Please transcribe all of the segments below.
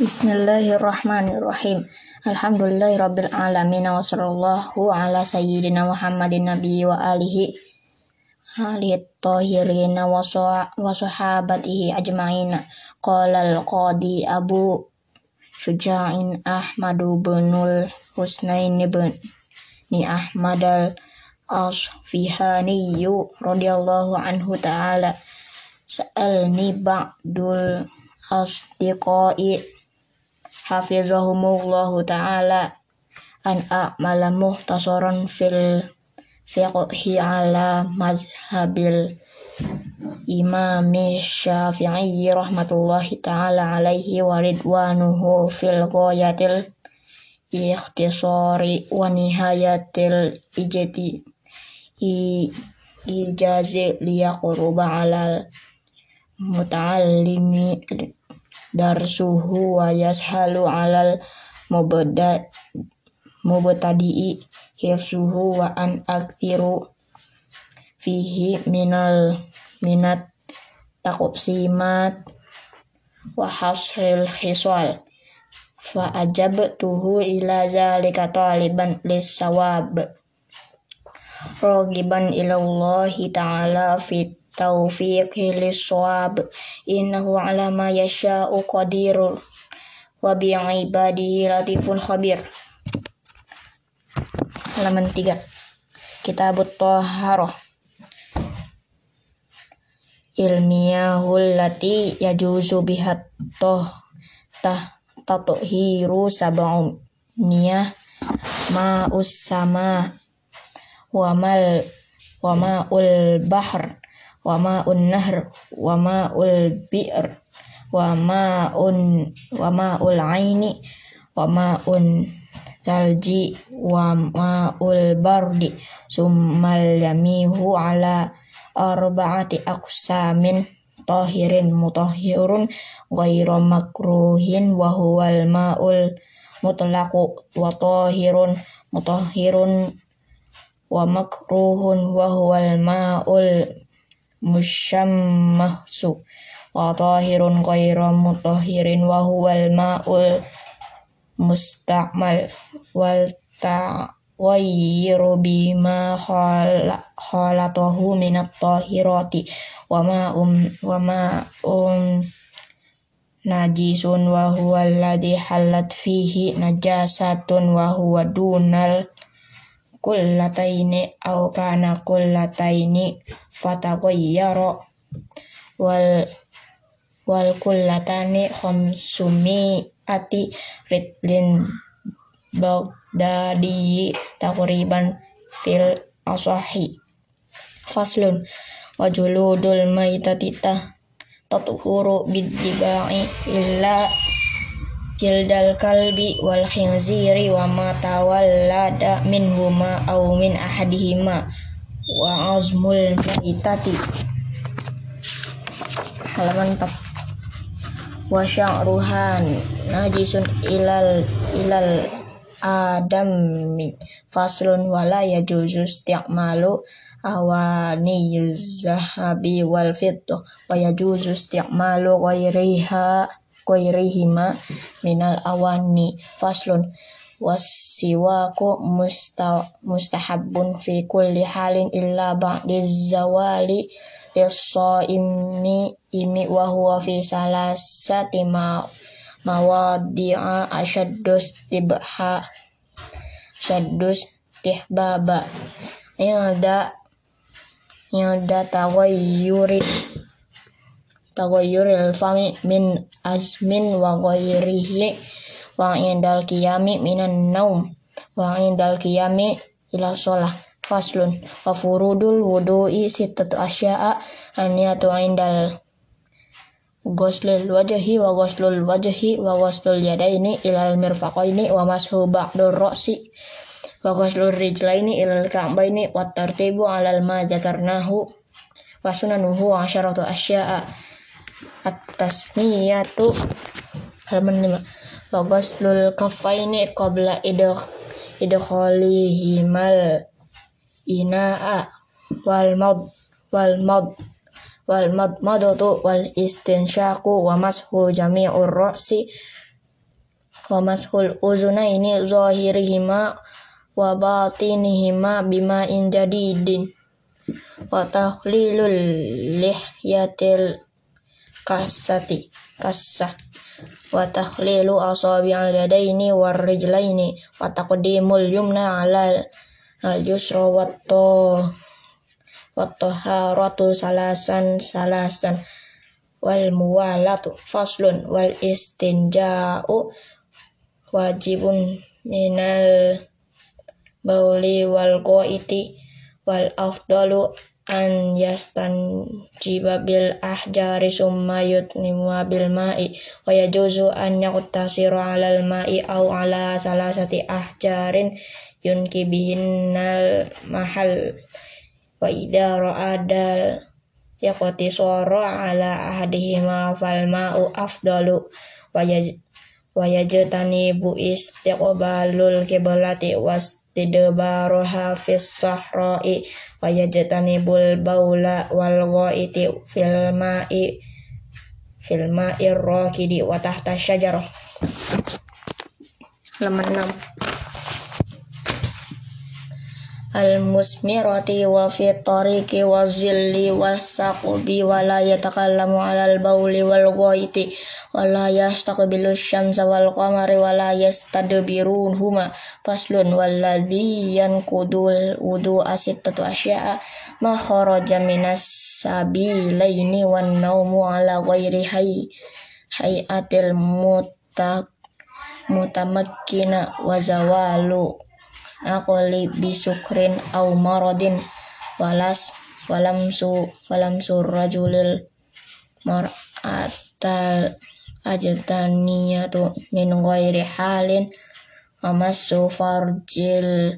Bismillahirrahmanirrahim. Alhamdulillahirabbil alamin wa sallallahu ala sayyidina Muhammadin nabi wa alihi alihi tahirin wa sahabatihi ajma'in. Qala al-qadi Abu Syuja'in Ahmadu binul Husnain bin ni Ahmad al-Asfihani radhiyallahu anhu ta'ala sa'alni ba'dul asdiqai hafizahumullahu ta'ala an a'mala muhtasaran fil fiqhi ala mazhabil imami syafi'i rahmatullahi ta'ala alaihi wa ridwanuhu fil goyatil ikhtisari wa nihayatil ijati i ijazi liyaqruba alal muta'allimi darsuhu wa yashalu alal mubada mubtadi'i. Hifsuhu wa an akthiru fihi minal minat taqsimat wa hasril khisal fa ajabtuhu ila zalika taliban lis sawab ragiban ila Allah ta'ala fit taufiqi lis-shawab innahu ala ma yasha'u qadir wa bi ibadihi latifun khabir halaman 3 kitabut taharah ilmiyahul lati yajuzu bihat toh tah tatuhiru sab'u miyah ma'us sama wa mal wa ma'ul bahr wa ma'un nahr wa ma'ul bi'r wa ma'un wa ma'ul aini wa ma'un salji wa ma'ul bardi. Summal yamihu ala arba'ati aqsamin tahirin mutahhirun ghairu makruhin wa huwal ma'ul mutlaqu wa tahirun mutahhirun wa makruhun wa huwal ma'ul musyammahsu wa tahirun ghairu mutahhirin wa huwal ma'ul musta'mal wal ta'ghayyiru bima khalatahu minat tahirati wa ma'um wa ma'um najisun wa huwa alladhi halat fihi najasatun wa huwa dunal kullataini au kana kullataini fataghayyara wal wal kullatani khamsumi ati ritlin bagdadi takriban fil asahi. Faslun wajuludul maitatita tatuhuru bidibai illa jildal kalbi wal khinziri wa ma tawallada minhuma aw min ahadihima wa azmul maitati halaman 4 wa sya'ruhan najisun ilal ilal adami faslun wala yajuzu isti'malu awani zahabi wal fiddah wa yajuzu isti'malu ghairiha ghairihima minal awani faslun. Wasiwaku musta mustahabun fi kulli halin illa ba'di zawali lis-shaimi imi wa huwa fi salasati ma mawadi'a ashaddus tibha shaddus tihbaba yada yada taghayyurit taghayyuril fami min azmin wa ghairihi wa indal qiyami minan naum wa indal qiyami ila sholah. Faslun wa furudul wudu'i sittatu asya'a aniyatu indal ghuslil wajhi wa ghuslul wajhi wa ghuslul yadaini ilal mirfaqaini wa mashu ba'dur ra'si wa ghuslul rijlaini ilal ka'baini wa tartibu alal ma dzakarnahu wa sunanuhu asyaratu asya'a at-tasmiyatu halaman 5 wa ghuslul kaffaini qabla idh idkhalihimal ina'a wal mad wal mad wal mad madatu wal istinsyaku wa mashu jami'ur ra'si wa mashul uzunaini zahirihima wa batinihima bima in jadidin. Wa tahlilul lihyatil kasati kassah. Wa takhlilu asabi'al yadaini war rijlaini wa taqdimul yumna ala al yusra wa to wa taharatu salasan salasan. Wal muwalatu faslun wal istinja'u wajibun minal bauli wal qaiti wal afdalu an yastan jibabil ahjari summa yutnimu bil ma'i wa yajuzu an yaqtasiru alal ma'i au ala salasati ahjarin yunki bihinnal mahal. Wa idha ra'adal yaqti suara ala ahadihima fal ma'u afdalu wa yaj wa yajtani bu istiqbalul kiblati was tidbaruha fis sahra'i wa yajtani bul baula wal ghaiti fil ma'i fil ma'ir rakidi wa tahta syajarah. Halaman 6 al-musmirati wa fi tariqi wa zilli wa saqubi wa la yatakallamu alal bauli wal ghaiti wa la yastaqbilu syamsa wal qamari wa la huma faslun walladhi yanqudul wudu asittatu asya'a ma kharaja minas sabilaini wan naumu ala ghairi hay hayatil mutak mutamakkina wa zawalu aqli bisukrin au maradin walas walamsu walamsu rajulil mar'atal ajtaniyatu min ghairi halin amassu farjil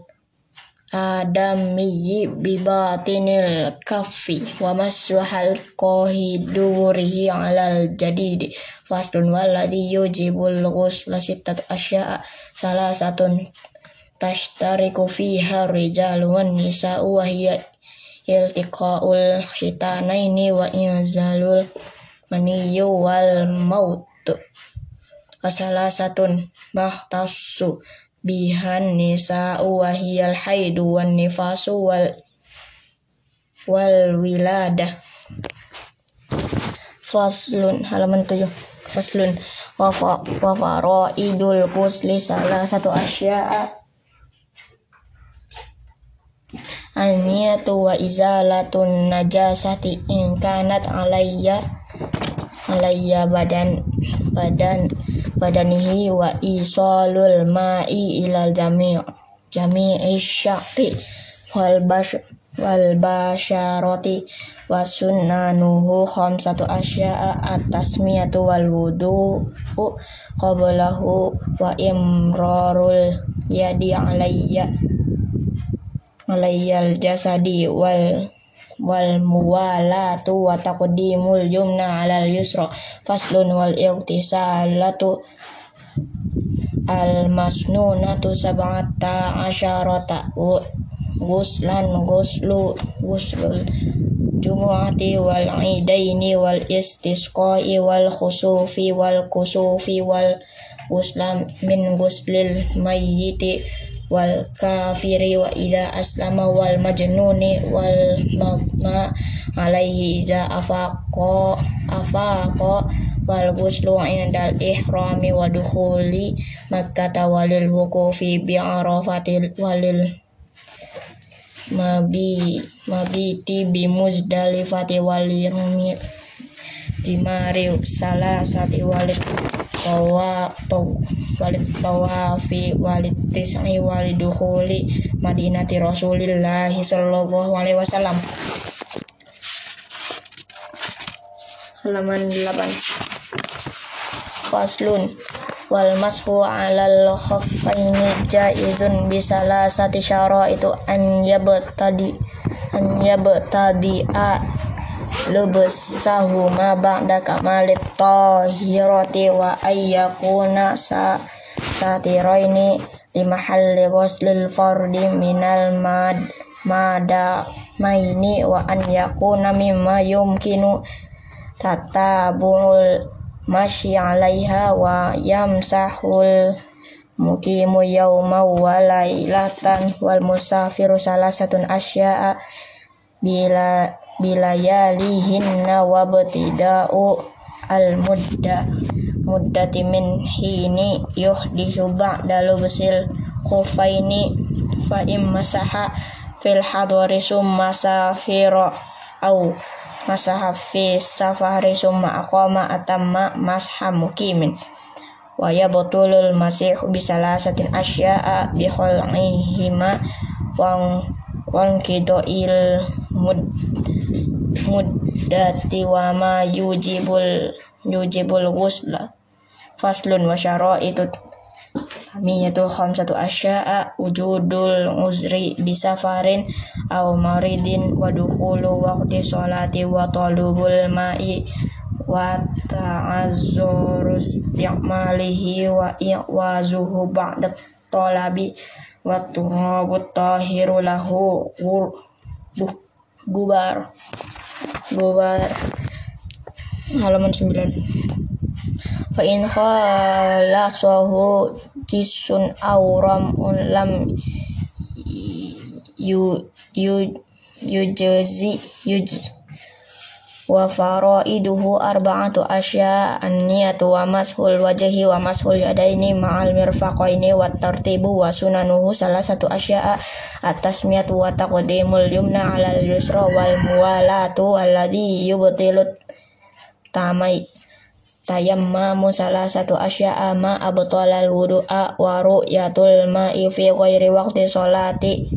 adamiyyi bibatinil kaffi wa massu halqahi durihi alal jadidi fasdun walladhi yujibul ghusla sittatu asya'a salah satun tashtariku fiha rijal wan nisa'u wa hiya iltiqaul khitanaini wa inzalul maniyyu wal maut wa salasatun mahtassu bihan nisa'u wa hiyal haidu wan nifasu wal wal wilada. Faslun. Halaman 7 faslun. Wa fa wa faraidul ghusli. Salah satu asya'a aniyatu wa izalatun najasati in kanat alayya alayya badan badan badanihi wa isalul ma'i ilal jami' jami'i syari wal bash wal basyarati wa sunnanuhu khamsatu asya'a at-tasmiyatu wal wudu qablahu wa imrarul yadi alayya alayyal jasadi wal wal muwalatu wa taqdimul yumna alal yusra. Faslun wal ightisalatu al masnunatu sab'ata asyarata guslan guslu guslul jumu'ati wal idaini wal istisqai wal khusufi wal kusufi wal guslam min guslil mayyiti wal kafiri wa idza aslama wal majnuni wal magma alaihi idza afaqa afaqa wal ghuslu indal ihrami wa dukhuli makkah walil wuqufi bi arafatil walil mabi mabiti bi muzdalifati walil jimari salasati walid tawa walid tawafi walid tis'i walid dukhuli madinati rasulillahi sallallahu alaihi wasallam. Halaman 8 faslun. Wal mashu alal khaffaini jaizun bisala sati syara itu an yabtadi an yabtadi a lubsahuma ba'da kamalit tahirati wa ayyakuna sa satiraini limahalli ghuslil fardi minal mad mada maini wa an yakuna mimma yumkinu tatabul masyi 'alaiha wa yamsahul mukimu yawma wa lailatan wal musafiru salasatun asya'a bila bilayalihinna wa batida'u al mudda muddati min hini yuhdisu ba'da lubsil khufaini fa masaha fil hadwari summa safira au masaha fi safari summa aqama atamma masha mukimin. Wa yabtulul masihu bisalasatin asya'a bi khal'ihima wang wang il mud muddati wa ma yujibul yujibul ghusla faslun wa syaraitu Hamiyatu khamsatu asya'a wujudul uzri bisafarin aw maridin wa dukhulu waqti sholati wa talubul ma'i wa ta'azzuru isti'malihi wa i'wazuhu ba'da talabi wa turabut tahiru lahu gubar gubar halaman 9 fa in khalasahu jisun auram lam yu yu yujzi yuj wa faraiduhu arba'atu asya an-niyatu wa mashul wajhi wa mashul yadaini ma'al mirfaqaini wa tartibu wa sunanuhu salah satu asya at-tasmiyatu wa taqdimul yumna 'alal yusra wal muwalatu alladhi yubtilut tamai tayammamu salah satu asya'a ma abtalal wudu'a wa ru'yatul ma'i fi ghairi waqti sholati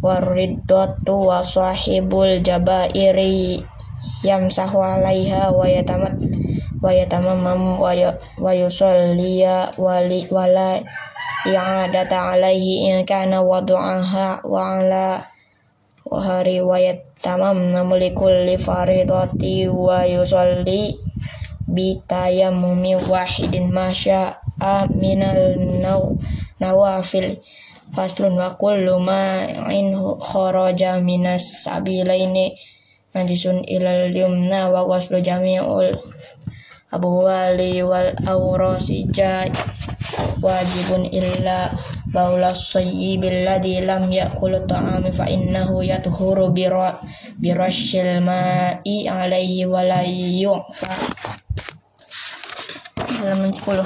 wariddatu wa sahibul jabairi yamsahu alaiha wa yatamat wa yatamamam wa yusalliya wali wala i'adata alaihi in kana wadu'aha wa ala wa hari wa yatamam namulikul faridati wa yusalli bitayamumi wahidin masya minal naw nawafil faslun wa kullu in kharaja minas sabilaini najisun ilal yumna wa ghuslu jami'ul abu wali wal awrasi wajibun illa baula sayyibil ladhi lam yakul ta'ami fa innahu yatuhuru birashil ma'i alaihi wa la yu'fa. Halaman 10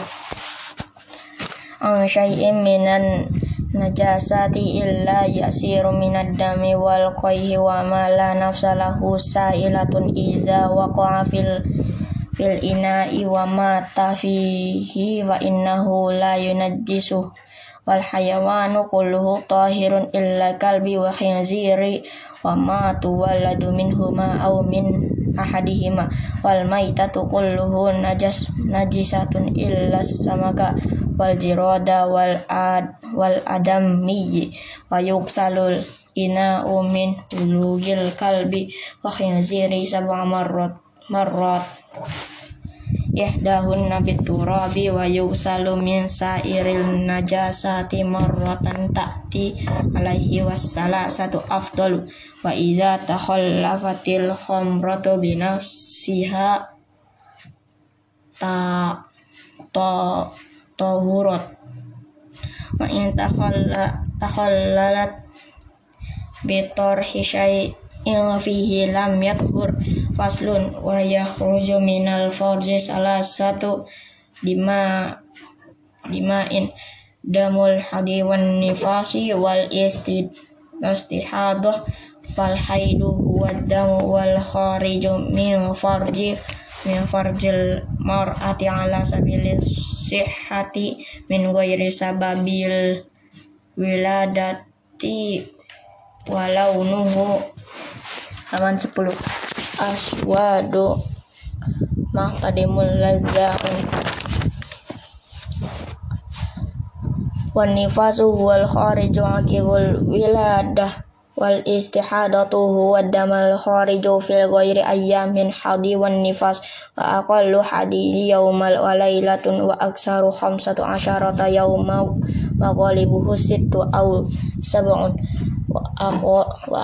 Ang syai'in minan najasati illa yasiru minad dami wal qayhi wa ma la nafsa lahu sa'ilatun iza waqa'a fil fil ina'i wa mata fihi wa innahu la yunajjisu. Wal hayawanu kulluhu tahirun illa kalbi wa khinziri wa ma tuwalladu minhuma aw min ahadihima. Wal maitatu kulluhu najas najisatun illa samaka wal jirada wal ad wal adami wa yuksalul ina umin ulugil kalbi wa khinziri sab'a marrat marrat. Yahdahun nabi turabi wa yusalu min sairil najasati marratan ta'ti alaihi wassala satu afdalu wa idza takhallafatil khamratu bi nafsiha ta ta tahurat wa in takhalla takhallalat bi tarhi syai'in fihi lam yathur faslun wa yakhruju minal farji salah satu lima in damul hadi wan nifasi wal istihadah fal haidu huwa damu wal khariju min farji min farjil mar'ati ala sabilis sihhati min ghairi sababil wiladati walau nuhu. Halaman 10 aswadu maqtadimul ladza'un wan nifasu huwal khariju akibul wiladah wal istihadatu huwa damal khariju fil ghairi ayyamin hadi wan nifas wa aqallu hadi yaumal wa lailatun wa aksaru khamsatu asyarata yauma wa ghalibuhu sittu aw sab'un wa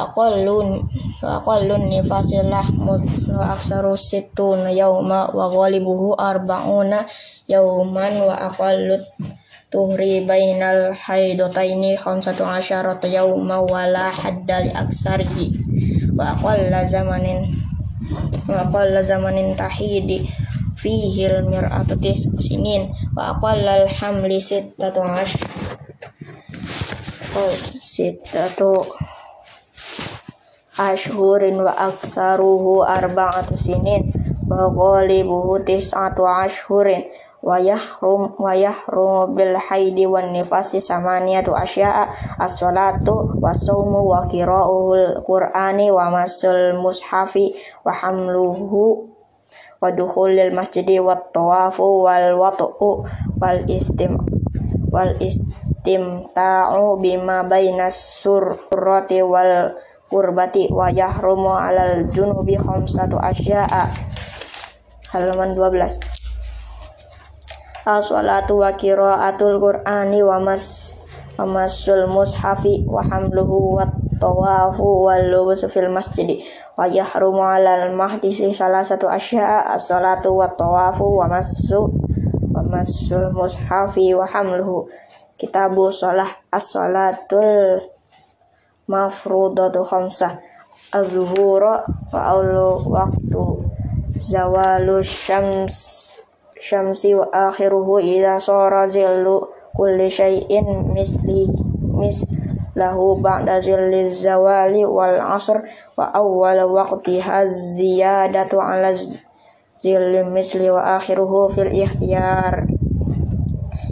aqallu wa aqallun nifasi lahmud wa aksaru sittuna yawma wa ghalibuhu arba'una yawman wa aqallut tuhri bainal haidataini khamsatu asyarata yawma wa la hadda li aksarihi. Wa aqalla zamanin wa aqalla zamanin tahidi fihi al-mir'atu sinin. Wa aqalla al-hamli sittatu ash sittatu ashhurin wa aksaruhu arba'atu sinin. Wa ghalibuhu tis'atu ashhurin wa yahrum wa yahrum bil haidi wan nifasi samaniyatu asya'a as-salatu was-saumu wa qira'ul qur'ani wa masul mushafi wa hamluhu wa dukhulil masjidi wat tawafu wal wat'u wal istim wal istimta'u bima bainas surrati wal kurbati wa yahrumu alal junubi khamsatu asya'a halaman 12 as-salatu wa qiraatul qur'ani wa mas wa masul mushafi wa hamluhu wa tawafu wal lubusu fil masjidi wa yahrumu alal mahdisi salah satu asya'a as-salatu wa tawafu wa masu wa masul mushafi wa hamluhu. Kitabu salah as-salatul mafrudatu khamsah. Az-zuhura wa awlu waktu zawalu syams syamsi wa akhiruhu ila sara zillu kulli syai'in misli mis lahu ba'da zilli zawali wal asr wa awwal waqtiha ziyadatu ala zilli misli wa akhiruhu fil ikhtiyar.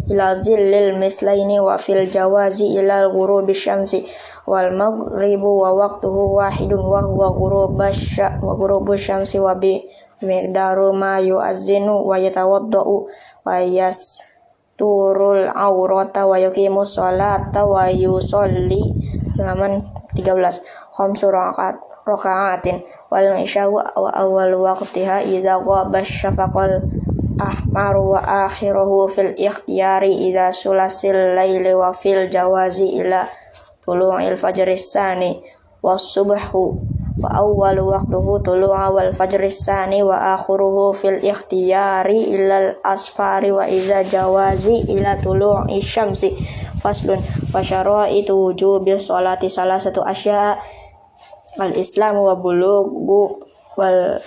Ila zillil mislaini wa fil jawazi ila ghurubi syamsi wal maghribu wa waqtuhu wahidun wa huwa ghurubu syamsi wa bi miqdaru ma yu'azzinu wa yatawaddau wa yas turul aurata wa yuqimu sholata wa yusolli halaman 13 khamsu rakaat rakaatin. Wal isya wa awal waqtiha idza ghaba syafaqal ahmaru wa akhiruhu fil ikhtiyari idza sulasil laili wa fil jawazi ila tulu'il fajri sani was subhu wa awwalu waqtuhu tulu'a wal fajri sani wa akhiruhu fil ikhtiyari ilal asfari wa iza jawazi ila tulu'i syamsi. Faslun wa syara'itu wujubi sholati salah satu asya. Al islam wa bulugu wal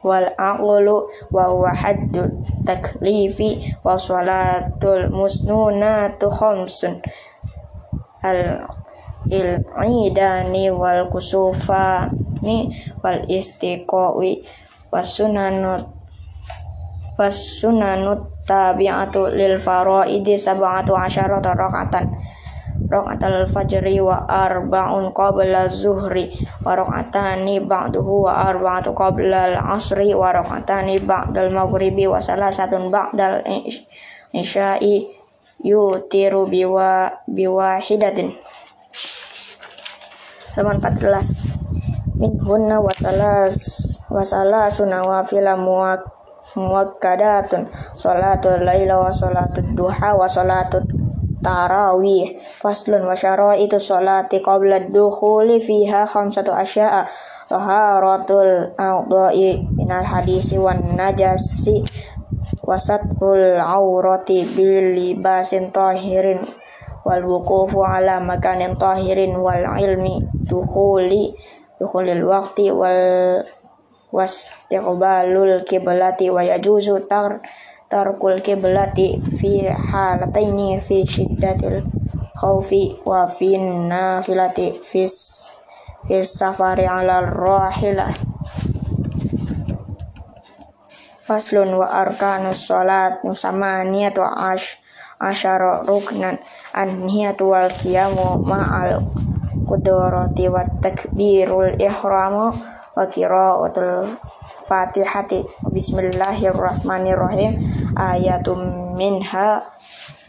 wal aqlu wa huwa haddu taklifi wa sholatul musnunatu khamsun. Al il-idani wal kusufani wal istiqawi wasunanut wasunanut tabi'atu lil faraidi sab'atu asyarata rakatan rakatal fajri wa arba'un qabla zuhri wa rakatani ba'duhu wa arba'atu qabla al-asri wa rakatani ba'dal maghribi wa salasatun ba'dal isya'i yutiru biwa biwahidatin halaman 14 min hunna wasalas wasalas sunawafila muak muakkadatun. Salatul laila wa salatul duha wa salatul tarawih. Faslun wa itu salati qabla dukhuli fiha khamsatu asya'a. Taharatul a'dha'i minal hadisi wan najasi wasatul aurati bil libasin tahirin wal wuqufu ala makanin tahirin wal ilmi dukhuli dukhulil waqti wal wastiqbalul kiblati wa yajuzu tar tarkul kiblati fi halataini fi shiddatil khawfi wa fi nafilati fis fis safari ala rahilah faslun wa arkanus salat nusamaniyatu ash asyara ruknan an-niyatu wal qiyamu ma'al qudrati wa takbirul ihramu wa qiraatul fatihati. Bismillahirrahmanirrahim. Ayatum minha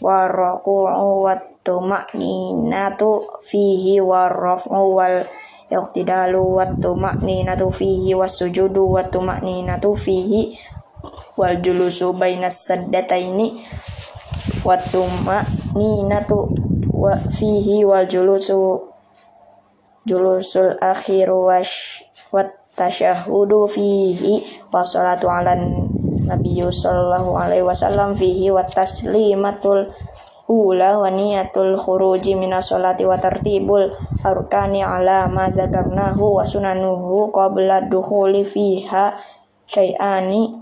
wa raku'u wa tuma'ninatu fihi wa raf'u wal iqtidalu wa tuma'ninatu fihi was sujudu wa tuma'ninatu fihi wal julusu bainas saddataini watuma ninatu wa fihi wal julusu julusul akhiru wash wa tasyahudu fihi wa salatu ala Nabi sallallahu alaihi wasallam fihi wa taslimatul ula wa niyatul khuruji minas salati wa tartibul arkani ala ma zakarnahu wa sunanuhu qabla dukhuli fiha syai'ani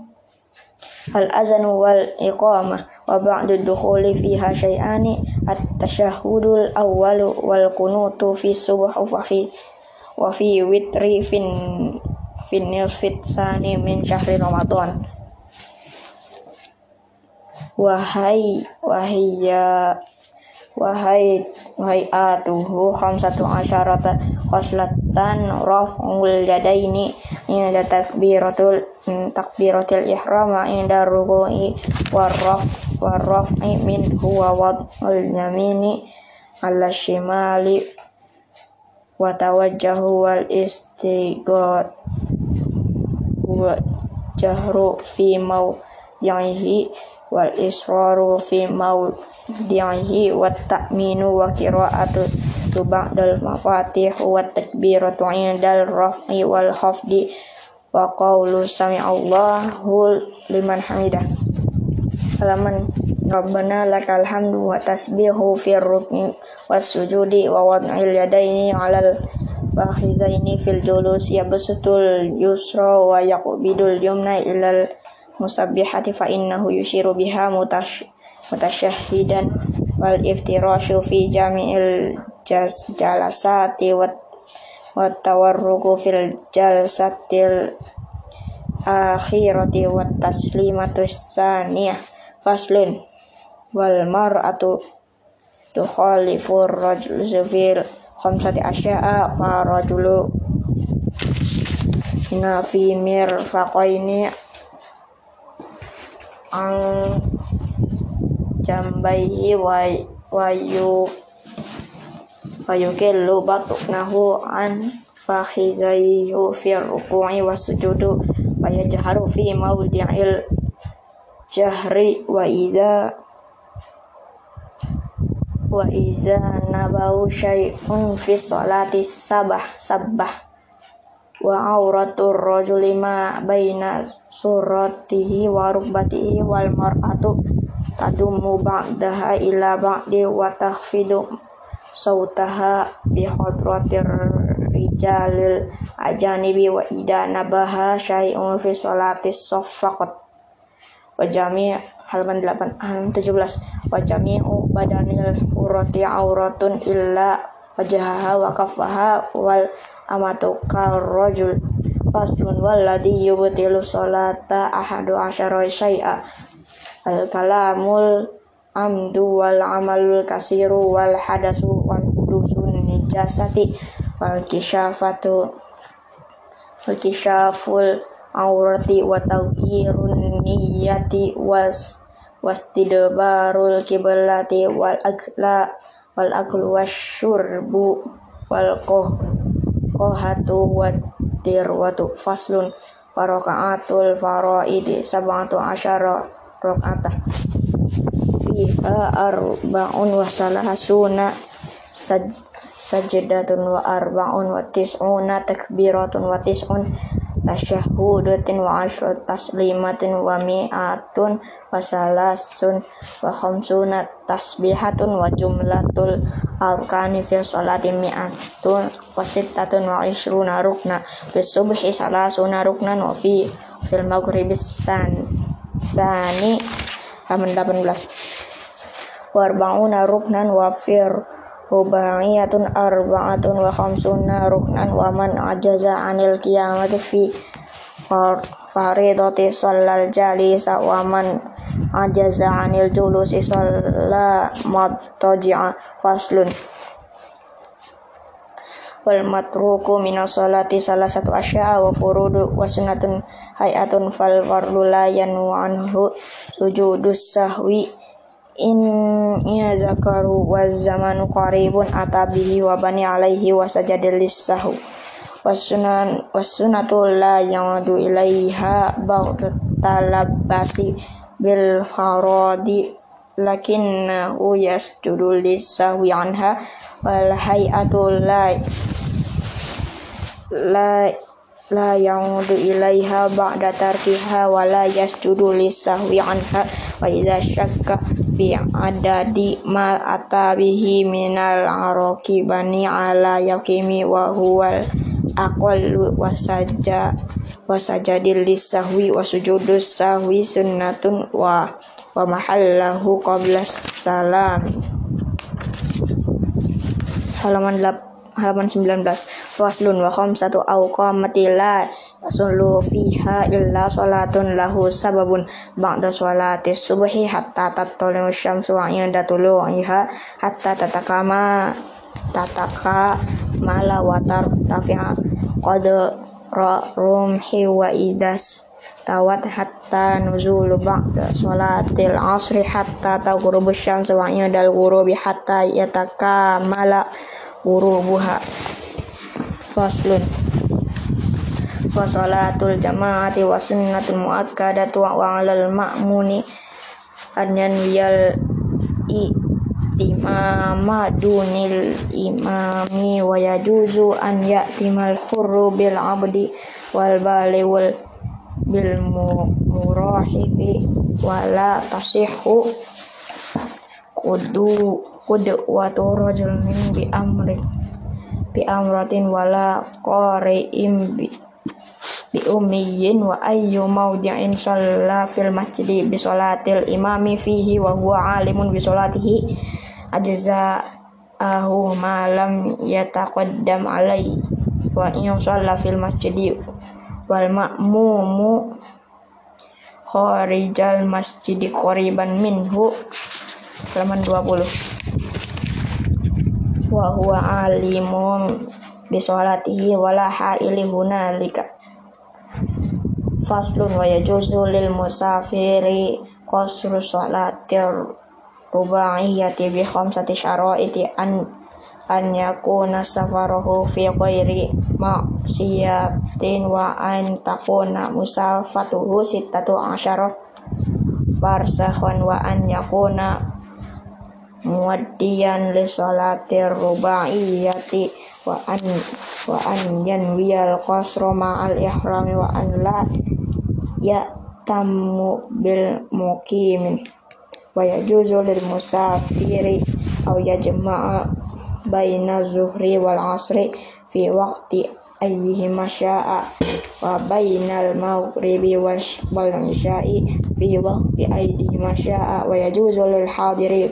al azanu wal iqamah wa ba'du dukhuli fiha syai'ani at-tashahhudul awwalu wal kunutu fi subuh wa fi wa fi witri fin fin nisfit sani min syahri ramadan. Wahai wahai ya wahai wahai atuhu khamsatu asyarata khoslatan raf'ul yadaini inda takbiratul takbiratul ihram inda ruku'i warraf warraf'i min huwa wad'ul yamini ala shimali wa tawajjahu wal istighad wa jahru fi mau yahi wal israru fi mau dihi wa ta'minu wa qira'atu ba'dal mafatih wa takbiratu indal raf'i wal khafdi wa qawlu sami'allahu liman hamidah. Halaman Rabbana lakal hamdu wa tasbihu fi rukni was sujudi wa wad'il yadaini 'alal fakhizaini fil julus yabsutul yusra wa yaqbidul yumna ilal musabbihati fa innahu yushiru biha mutash mutasyahidan wal iftirashu fi jami'il jas jalasati wat wat fil jalsatil akhirati wat taslimatu saniyah faslun wal mar'atu tukhalifu rajul fil khamsati asya'a fa rajulu na fi mirfaqaini ang jambaihi wa wayu fayukillu nahu an fakhizaihi fi ruku'i wasujudu wa yajharu fi mawdi'il jahri wa idza wa idza nabau syai'un fi sholati sabah sabbah wa auratur rajuli ma baina suratihi wa rukbatihi wal mar'atu tadumu ba'daha ila ba'di wa tahfidu sautaha bi khadratir rijalil ajanibi wa ida nabaha syai'un fi salatis saffaqat. Wa jami' halaman 8 halaman 17 wa jami'u badanil urati auratun illa wajahaha wa kaffaha wal amatu rajul faslun walladhi yubtilu salata ahadu asyara syai'a. Al kalamul amdu wal amalul kasiru wal hadasu wal kudusun nijasati wal kisyafatu wal kisyaful aurati wa tawhirun niyati was wastidbarul kiblati wal akla wal aklu wasyurbu wal qoh kohatu wa dirwatu faslun farokaatul faraidi sabatu asyara rokatah fiha arba'un wa salasuna saj sajdatun wa arba'un wa tis'una takbiratun wa tis'un tasyahudatin wa asyrat taslimatin wa mi'atun wasalasun wa khamsuna tasbihatun wa jumlatul arkani fi sholati mi'atun wa sittatun wa ishruna rukna fi subhi salasuna ruknan wa fi fil maghribi san sani halaman 18 wa arba'una ruknan wa fir rubaiyatun arba'atun wa khamsuna ruknan wa man ajaza anil qiyamati fi faridati sallal jalisa wa man ajaza anil julusi shalla mattaji'a faslun. Wal matruku minas salati salah satu asya'a wa furudu wa sunnatun hayatun fal fardu la yanu anhu sujudus sahwi in zakaru wa zamanu qaribun atabihi wa bani alaihi wa sajadilis sahu wasunan wasunatul la yaudu ilaiha ba'd talabasi bil faradi lakinnahu yasjudu lisahwi anha wal hay'atu la la la ya'udu ilaiha ba'da tarkiha wa la yasjudu lisahwi anha wa idza syakka fi adadi ma atabihi minal araki bani ala yakimi wa huwal aqallu wa sajja wa sajadil lisahwi wa sujudus sahwi sunnatun wa wa mahallahu qabla salam. Halaman 8 halaman 19 faslun wa khamsatu awqamati la sulu fiha illa salatun lahu sababun ba'da salati subhi hatta tatlu syamsu wa inda tulu'iha hatta tatakama tataka mala watar tafi'a qad rumhi wa idas tawat hatta nuzulu ba'da salatil asri hatta taghrubu syamsu wa inda al-ghurubi hatta yatakamala ghurubuha. Faslun wa salatul jamaati wa sunnatul muakkadatu wa alal ma'muni an yanwiyal imama dunil imami wa yajuzu an ya'timal hurru bil abdi wal bali wal bil murahiqi wala tasihhu kudu kudu wa turajul min bi amri bi amratin wala qari'im bi bi ummiyin wa ayyu mawdi'in shalla fil masjidi bi salatil imami fihi wa huwa alimun bi salatihi ajza ahu ma lam yataqaddam alai wa in shalla fil masjidi wal ma'mumu kharijal masjidi qariban minhu halaman 20 wa huwa alimun bi sholatihi wala haili hunalika faslun wa yajuzu lil musafiri qasru sholatir rubaiyati bi khamsati syaraiti an an yakuna safaruhu fi ghairi ma'siyatin wa an takuna musafatuhu sittatu asyara farsakhon wa an yakuna muaddiyan li sholatir rubaiyati wa an wa an yanwiyal qasra ma'al ihrami wa an la ya tamu bil muqimin wa yajuzu lil musafiri aw yajma'a baina zuhri wal asri fi waqti ayyihi masya'a wa bainal maghribi wal isya'i fi waqti ayyihi masya'a wa yajuzu lil hadiri